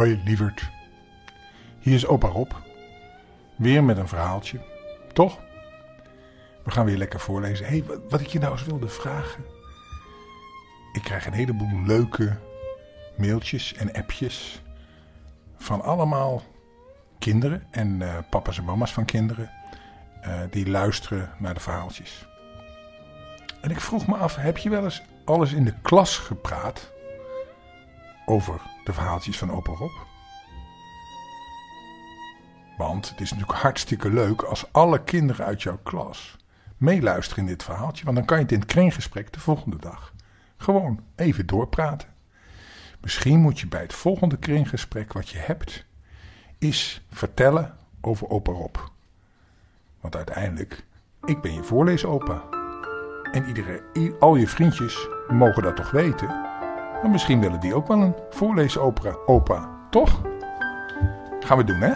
Hoi, lieverd. Hier is opa Rob. Weer met een verhaaltje. Toch? We gaan weer lekker voorlezen. Hey, wat ik je nou eens wilde vragen. Ik krijg een heleboel leuke mailtjes en appjes. Van allemaal kinderen en uh, papa's en mama's van kinderen. Uh, die luisteren naar de verhaaltjes. En ik vroeg me af, heb je wel eens alles in de klas gepraat? Over de verhaaltjes van opa Rob? Want het is natuurlijk hartstikke leuk als alle kinderen uit jouw klas meeluisteren in dit verhaaltje. Want dan kan je het in het kringgesprek de volgende dag gewoon even doorpraten. Misschien moet je bij het volgende kringgesprek wat je hebt, is vertellen over opa Rob. Want uiteindelijk, ik ben je voorleesopa. En iedereen, al je vriendjes mogen dat toch weten. Maar misschien willen die ook wel een voorleesopera, opa, toch? Gaan we doen, hè?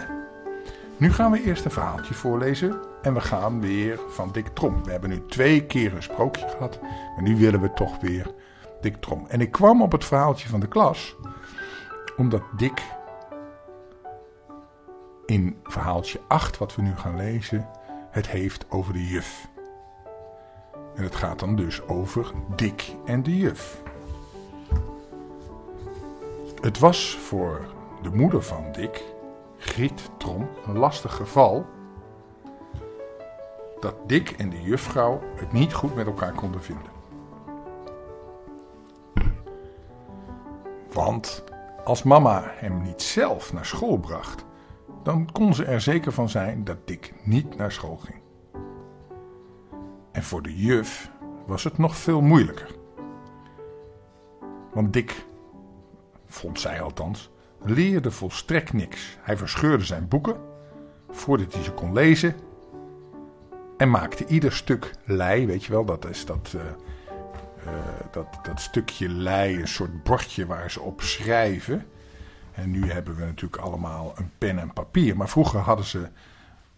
Nu gaan we eerst een verhaaltje voorlezen. En we gaan weer van Dick Trom. We hebben nu twee keer een sprookje gehad. Maar nu willen we toch weer Dick Trom. En ik kwam op het verhaaltje van de klas. Omdat Dick in verhaaltje 8, wat we nu gaan lezen, het heeft over de juf. En het gaat dan dus over Dick en de juf. Het was voor de moeder van Dick, Griet Trom, een lastig geval dat Dick en de juffrouw het niet goed met elkaar konden vinden. Want als mama hem niet zelf naar school bracht, dan kon ze er zeker van zijn dat Dick niet naar school ging. En voor de juf was het nog veel moeilijker. Want Dick, vond zij althans, leerde volstrekt niks. Hij verscheurde zijn boeken voordat hij ze kon lezen en maakte ieder stuk lei, weet je wel, dat is dat, uh, uh, dat, dat stukje lei, een soort bordje waar ze op schrijven. En nu hebben we natuurlijk allemaal een pen en papier, maar vroeger hadden ze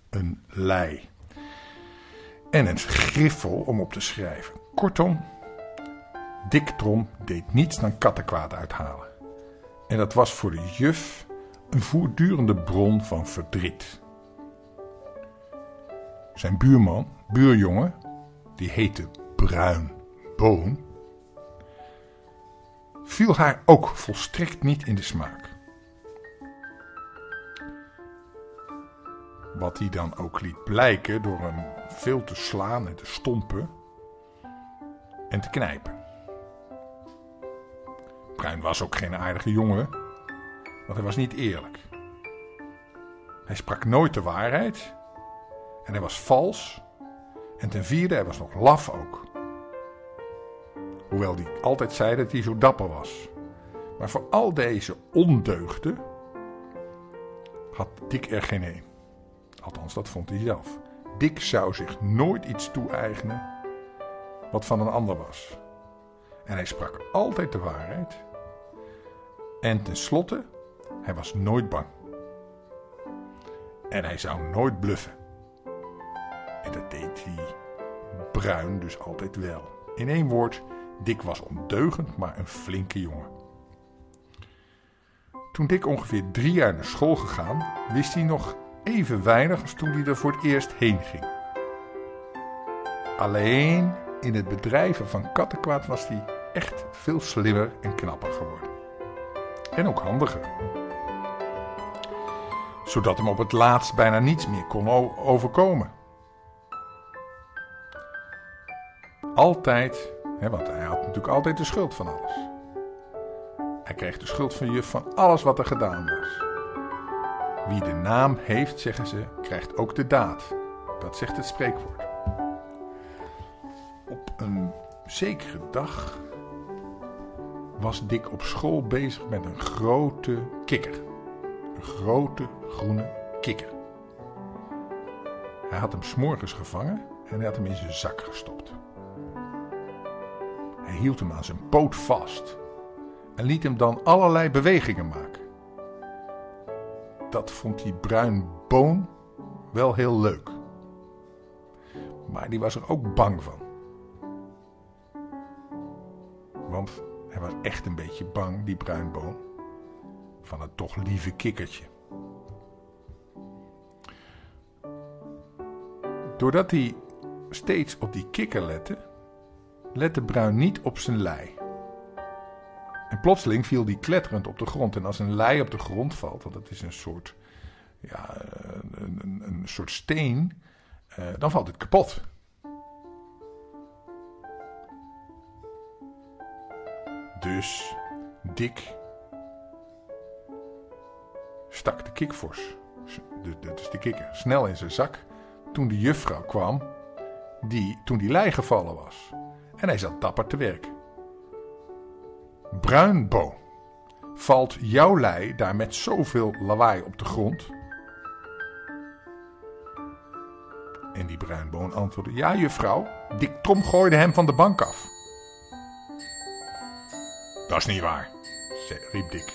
een lei. En een griffel om op te schrijven. Kortom, Dick Trom deed niets dan kattenkwaad uithalen. En dat was voor de juf een voortdurende bron van verdriet. Zijn buurman, buurjongen, die heette Bruin Boon, viel haar ook volstrekt niet in de smaak. Wat hij dan ook liet blijken door hem veel te slaan en te stompen en te knijpen. Bruin was ook geen aardige jongen, want hij was niet eerlijk. Hij sprak nooit de waarheid en hij was vals. En ten vierde, hij was nog laf ook. Hoewel hij altijd zei dat hij zo dapper was. Maar voor al deze ondeugden had Dick er geen een. Althans, dat vond hij zelf. Dick zou zich nooit iets toe-eigenen wat van een ander was. En hij sprak altijd de waarheid. En tenslotte, hij was nooit bang. En hij zou nooit bluffen. En dat deed hij bruin dus altijd wel. In één woord, Dick was ondeugend, maar een flinke jongen. Toen Dick ongeveer drie jaar naar school gegaan, wist hij nog even weinig als toen hij er voor het eerst heen ging. Alleen in het bedrijven van kattenkwaad was hij echt veel slimmer en knapper geworden. En ook handiger. Zodat hem op het laatst bijna niets meer kon overkomen. Altijd, hè, want hij had natuurlijk altijd de schuld van alles. Hij kreeg de schuld van juf van alles wat er gedaan was. Wie de naam heeft, zeggen ze, krijgt ook de daad. Dat zegt het spreekwoord. Op een zekere dag was Dick op school bezig met een grote kikker. Een grote groene kikker. Hij had hem s'morgens gevangen en hij had hem in zijn zak gestopt. Hij hield hem aan zijn poot vast en liet hem dan allerlei bewegingen maken. Dat vond die bruin boon wel heel leuk. Maar die was er ook bang van. Want hij was echt een beetje bang, die bruinboon, van het toch lieve kikkertje. Doordat hij steeds op die kikker lette, lette Bruin niet op zijn lei. En plotseling viel die kletterend op de grond. En als een lei op de grond valt, want dat is een soort, ja, een, een, een soort steen, uh, dan valt het kapot. Dus Dick stak de kikvors, dat is de kikker, snel in zijn zak toen de juffrouw kwam, die, toen die lei gevallen was. En hij zat dapper te werk. Bruinbo, valt jouw lei daar met zoveel lawaai op de grond? En die bruinboon antwoordde: Ja, juffrouw, Dick Trom gooide hem van de bank af. Dat is niet waar, riep Dick.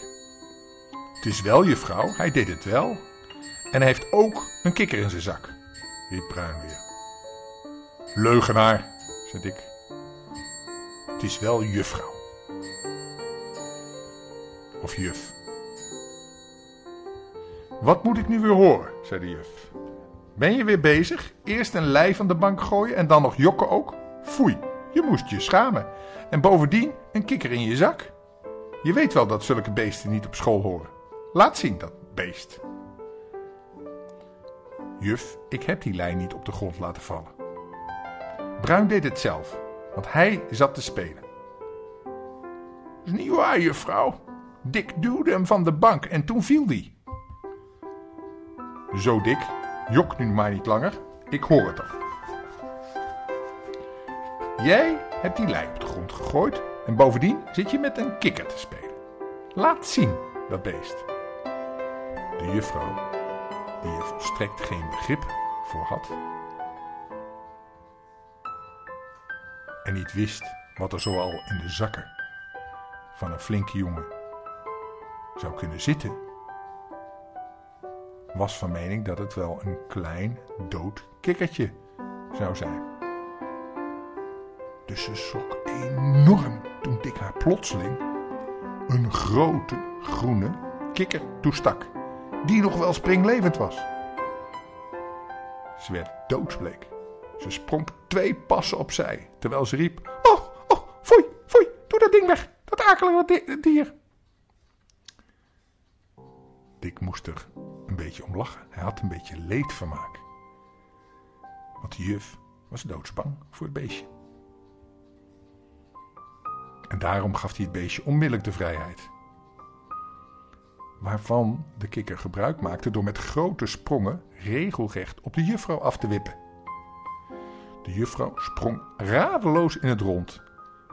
Het is wel, juffrouw, hij deed het wel. En hij heeft ook een kikker in zijn zak, riep Bruin weer. Leugenaar, zei Dick. Het is wel juffrouw. Of juf. Wat moet ik nu weer horen, zei de juf. Ben je weer bezig? Eerst een lei van de bank gooien en dan nog jokken ook? Foei, je moest je schamen. En bovendien een kikker in je zak. Je weet wel dat zulke beesten niet op school horen. Laat zien dat beest. Juf, ik heb die lei niet op de grond laten vallen. Bruin deed het zelf, want hij zat te spelen. is niet waar, juffrouw. Dick duwde hem van de bank en toen viel die. Zo, Dick, jok nu maar niet langer. Ik hoor het al. Jij hebt die lei op de grond gegooid en bovendien zit je met een kikker te spelen. Laat zien, dat beest. De juffrouw, die er volstrekt geen begrip voor had en niet wist wat er zoal in de zakken van een flinke jongen zou kunnen zitten, was van mening dat het wel een klein dood kikkertje zou zijn. Dus ze schrok enorm toen Dick haar plotseling een grote groene kikker toestak, die nog wel springlevend was. Ze werd doodsbleek. Ze sprong twee passen opzij, terwijl ze riep: Oh, oh, foei, foei, doe dat ding weg, dat akelige dier. Dick moest er een beetje om lachen. Hij had een beetje leedvermaak. Want de juf was doodsbang voor het beestje. En daarom gaf hij het beestje onmiddellijk de vrijheid. Waarvan de kikker gebruik maakte door met grote sprongen regelrecht op de juffrouw af te wippen. De juffrouw sprong radeloos in het rond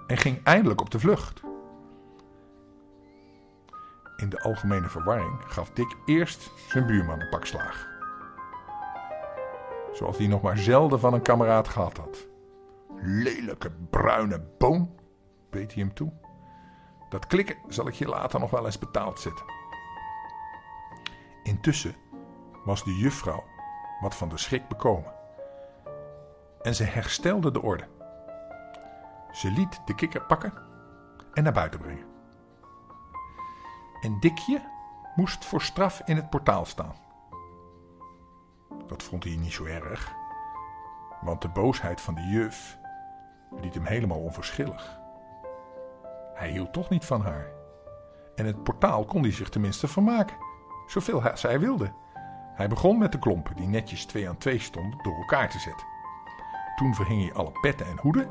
en ging eindelijk op de vlucht. In de algemene verwarring gaf Dick eerst zijn buurman een pak slaag. Zoals hij nog maar zelden van een kameraad gehad had. Lelijke bruine boom, beet hij hem toe. Dat klikken zal ik je later nog wel eens betaald zetten. Intussen was de juffrouw wat van de schrik bekomen. En ze herstelde de orde. Ze liet de kikker pakken en naar buiten brengen. En Dikje moest voor straf in het portaal staan. Dat vond hij niet zo erg, want de boosheid van de juf liet hem helemaal onverschillig. Hij hield toch niet van haar. En het portaal kon hij zich tenminste vermaken, zoveel als hij wilde. Hij begon met de klompen die netjes twee aan twee stonden door elkaar te zetten. Toen verhing hij alle petten en hoeden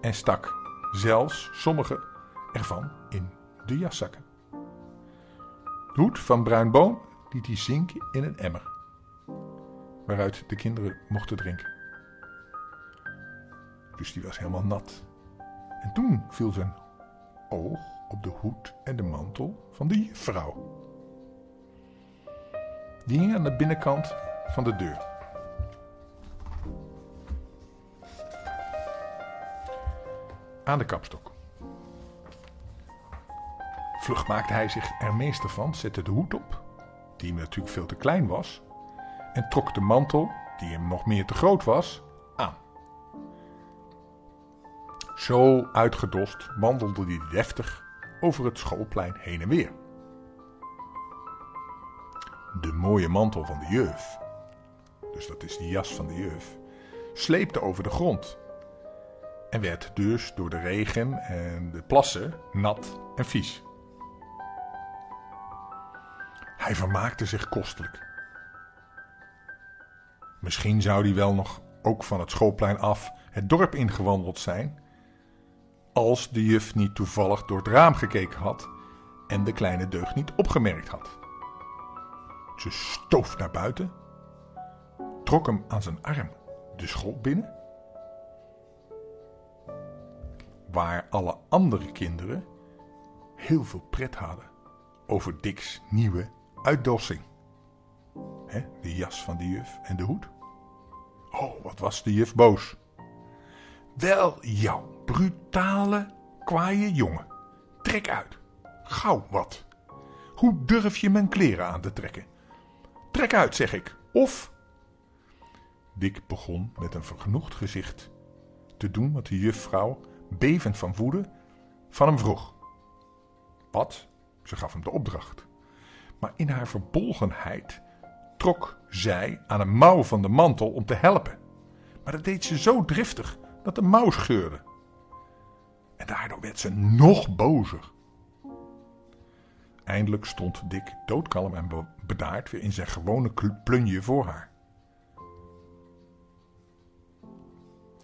en stak zelfs sommige ervan in de jaszakken. De hoed van bruin boom liet hij zinken in een emmer, waaruit de kinderen mochten drinken. Dus die was helemaal nat. En toen viel zijn oog op de hoed en de mantel van de juffrouw. Die hing aan de binnenkant van de deur. Aan de kapstok. Vlug maakte hij zich er meester van, zette de hoed op, die hem natuurlijk veel te klein was, en trok de mantel, die hem nog meer te groot was, Zo uitgedost wandelde hij deftig over het schoolplein heen en weer. De mooie mantel van de juf, dus dat is de jas van de juf, sleepte over de grond en werd dus door de regen en de plassen nat en vies. Hij vermaakte zich kostelijk. Misschien zou hij wel nog ook van het schoolplein af het dorp ingewandeld zijn, als de juf niet toevallig door het raam gekeken had en de kleine deugd niet opgemerkt had. Ze stoof naar buiten, trok hem aan zijn arm de school binnen, waar alle andere kinderen heel veel pret hadden over Dick's nieuwe uitdossing. He, de jas van de juf en de hoed. Oh, wat was de juf boos. Wel, jou brutale, kwaaie jongen. Trek uit. Gauw wat. Hoe durf je mijn kleren aan te trekken? Trek uit, zeg ik. Of... Dick begon met een vergenoegd gezicht te doen wat de juffrouw, bevend van woede, van hem vroeg. Wat? Ze gaf hem de opdracht. Maar in haar verbolgenheid trok zij aan een mouw van de mantel om te helpen. Maar dat deed ze zo driftig dat de mouw scheurde. En daardoor werd ze nog bozer. Eindelijk stond Dick doodkalm en bedaard weer in zijn gewone plunje voor haar.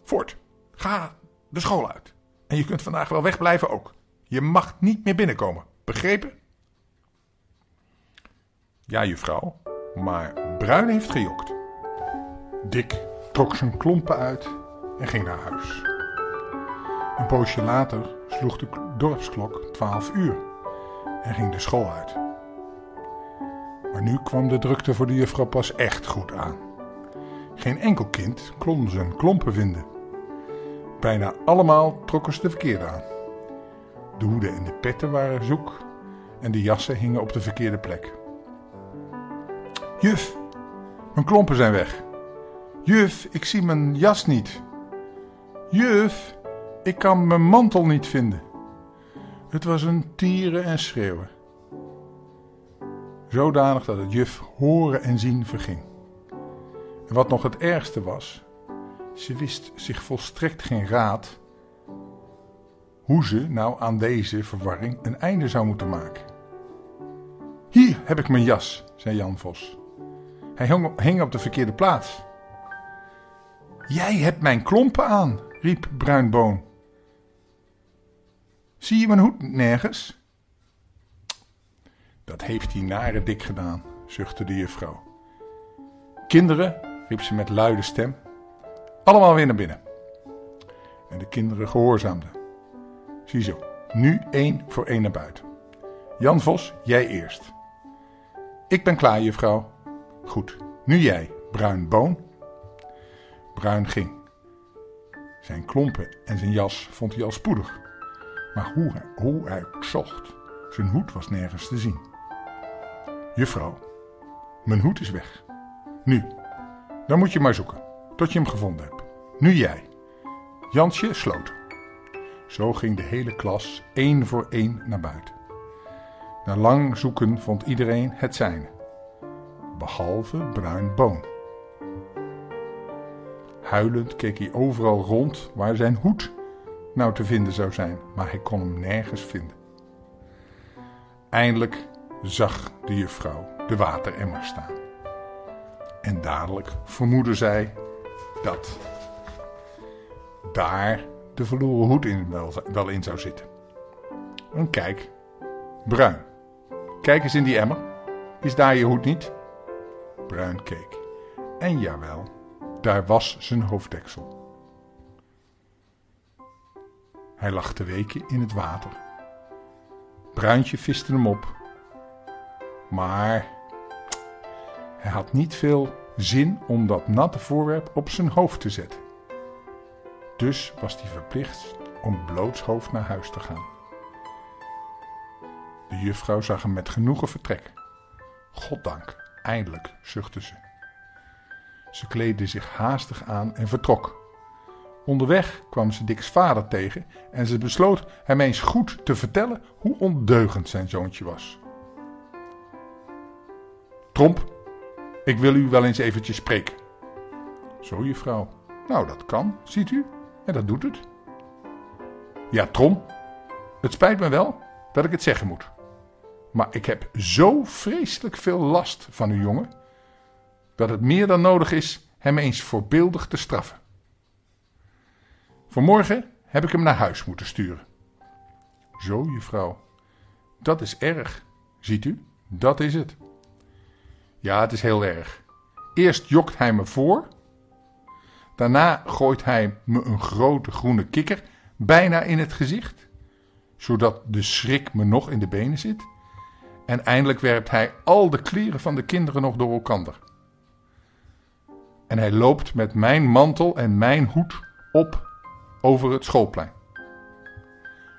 Voort, ga de school uit. En je kunt vandaag wel wegblijven ook. Je mag niet meer binnenkomen, begrepen? Ja, juffrouw, maar Bruin heeft gejokt. Dick trok zijn klompen uit en ging naar huis. Een poosje later sloeg de dorpsklok twaalf uur en ging de school uit. Maar nu kwam de drukte voor de juffrouw pas echt goed aan. Geen enkel kind kon zijn klompen vinden. Bijna allemaal trokken ze de verkeerde aan. De hoeden en de petten waren zoek en de jassen hingen op de verkeerde plek. Juf, mijn klompen zijn weg. Juf, ik zie mijn jas niet. Juf, ik kan mijn mantel niet vinden. Het was een tieren en schreeuwen. Zodanig dat het juf horen en zien verging. En wat nog het ergste was, ze wist zich volstrekt geen raad hoe ze nou aan deze verwarring een einde zou moeten maken. Hier heb ik mijn jas, zei Jan Vos. Hij hing op de verkeerde plaats. Jij hebt mijn klompen aan, riep Bruinboon. Zie je mijn hoed nergens? Dat heeft die nare dik gedaan, zuchtte de juffrouw. Kinderen, riep ze met luide stem, allemaal weer naar binnen. En de kinderen gehoorzaamden. Ziezo, nu één voor één naar buiten. Jan Vos, jij eerst. Ik ben klaar, juffrouw. Goed, nu jij, Bruin Boon. Bruin ging. Zijn klompen en zijn jas vond hij al spoedig. Maar hoe hij, hoe hij zocht, zijn hoed was nergens te zien. Juffrouw, mijn hoed is weg. Nu, dan moet je maar zoeken, tot je hem gevonden hebt. Nu jij. Jansje sloot. Zo ging de hele klas één voor één naar buiten. Na lang zoeken vond iedereen het zijne behalve Bruin Boon. Huilend keek hij overal rond waar zijn hoed nou te vinden zou zijn, maar hij kon hem nergens vinden. Eindelijk zag de juffrouw de wateremmer staan. En dadelijk vermoedde zij dat daar de verloren hoed in wel, wel in zou zitten. En kijk, bruin. Kijk eens in die emmer. Is daar je hoed niet? Bruin keek. En jawel, daar was zijn hoofddeksel. Hij lag te weken in het water. Bruintje viste hem op. Maar hij had niet veel zin om dat natte voorwerp op zijn hoofd te zetten. Dus was hij verplicht om blootshoofd naar huis te gaan. De juffrouw zag hem met genoegen vertrekken. Goddank, Eindelijk, zuchtte ze. Ze kleedde zich haastig aan en vertrok. Onderweg kwam ze Dick's vader tegen en ze besloot hem eens goed te vertellen hoe ondeugend zijn zoontje was. Tromp, ik wil u wel eens eventjes spreken. Zo, juffrouw. Nou, dat kan, ziet u. En dat doet het. Ja, Trom, het spijt me wel dat ik het zeggen moet. Maar ik heb zo vreselijk veel last van uw jongen, dat het meer dan nodig is hem eens voorbeeldig te straffen. Vanmorgen heb ik hem naar huis moeten sturen. Zo, juffrouw, dat is erg. Ziet u, dat is het. Ja, het is heel erg. Eerst jokt hij me voor. Daarna gooit hij me een grote groene kikker bijna in het gezicht, zodat de schrik me nog in de benen zit. En eindelijk werpt hij al de kleren van de kinderen nog door elkaar. En hij loopt met mijn mantel en mijn hoed op over het schoolplein.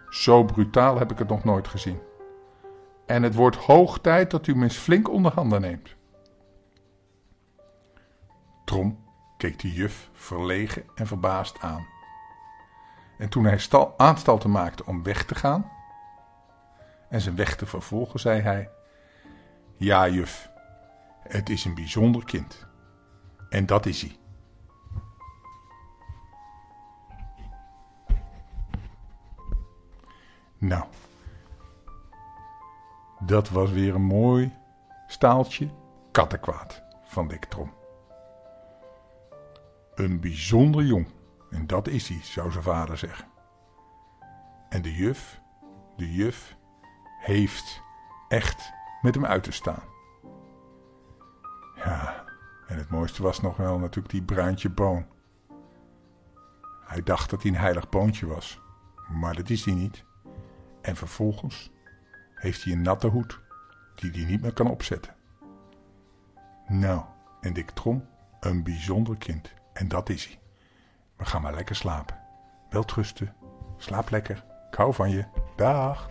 Zo brutaal heb ik het nog nooit gezien. En het wordt hoog tijd dat u eens flink onder handen neemt. Trom keek de juf verlegen en verbaasd aan. En toen hij stal, aanstalten maakte om weg te gaan en zijn weg te vervolgen, zei hij: Ja, juf, het is een bijzonder kind. En dat is hij. Nou, dat was weer een mooi staaltje kattenkwaad van Dick Trom. Een bijzonder jong, en dat is hij, zou zijn vader zeggen. En de juf, de juf, heeft echt met hem uit te staan. Ja, en het mooiste was nog wel natuurlijk die bruintje boon. Hij dacht dat hij een heilig boontje was, maar dat is hij niet. En vervolgens heeft hij een natte hoed die hij niet meer kan opzetten. Nou, en Dick Trom, een bijzonder kind. En dat is hij. We gaan maar lekker slapen. Weltrusten. Slaap lekker. Ik hou van je. Dag.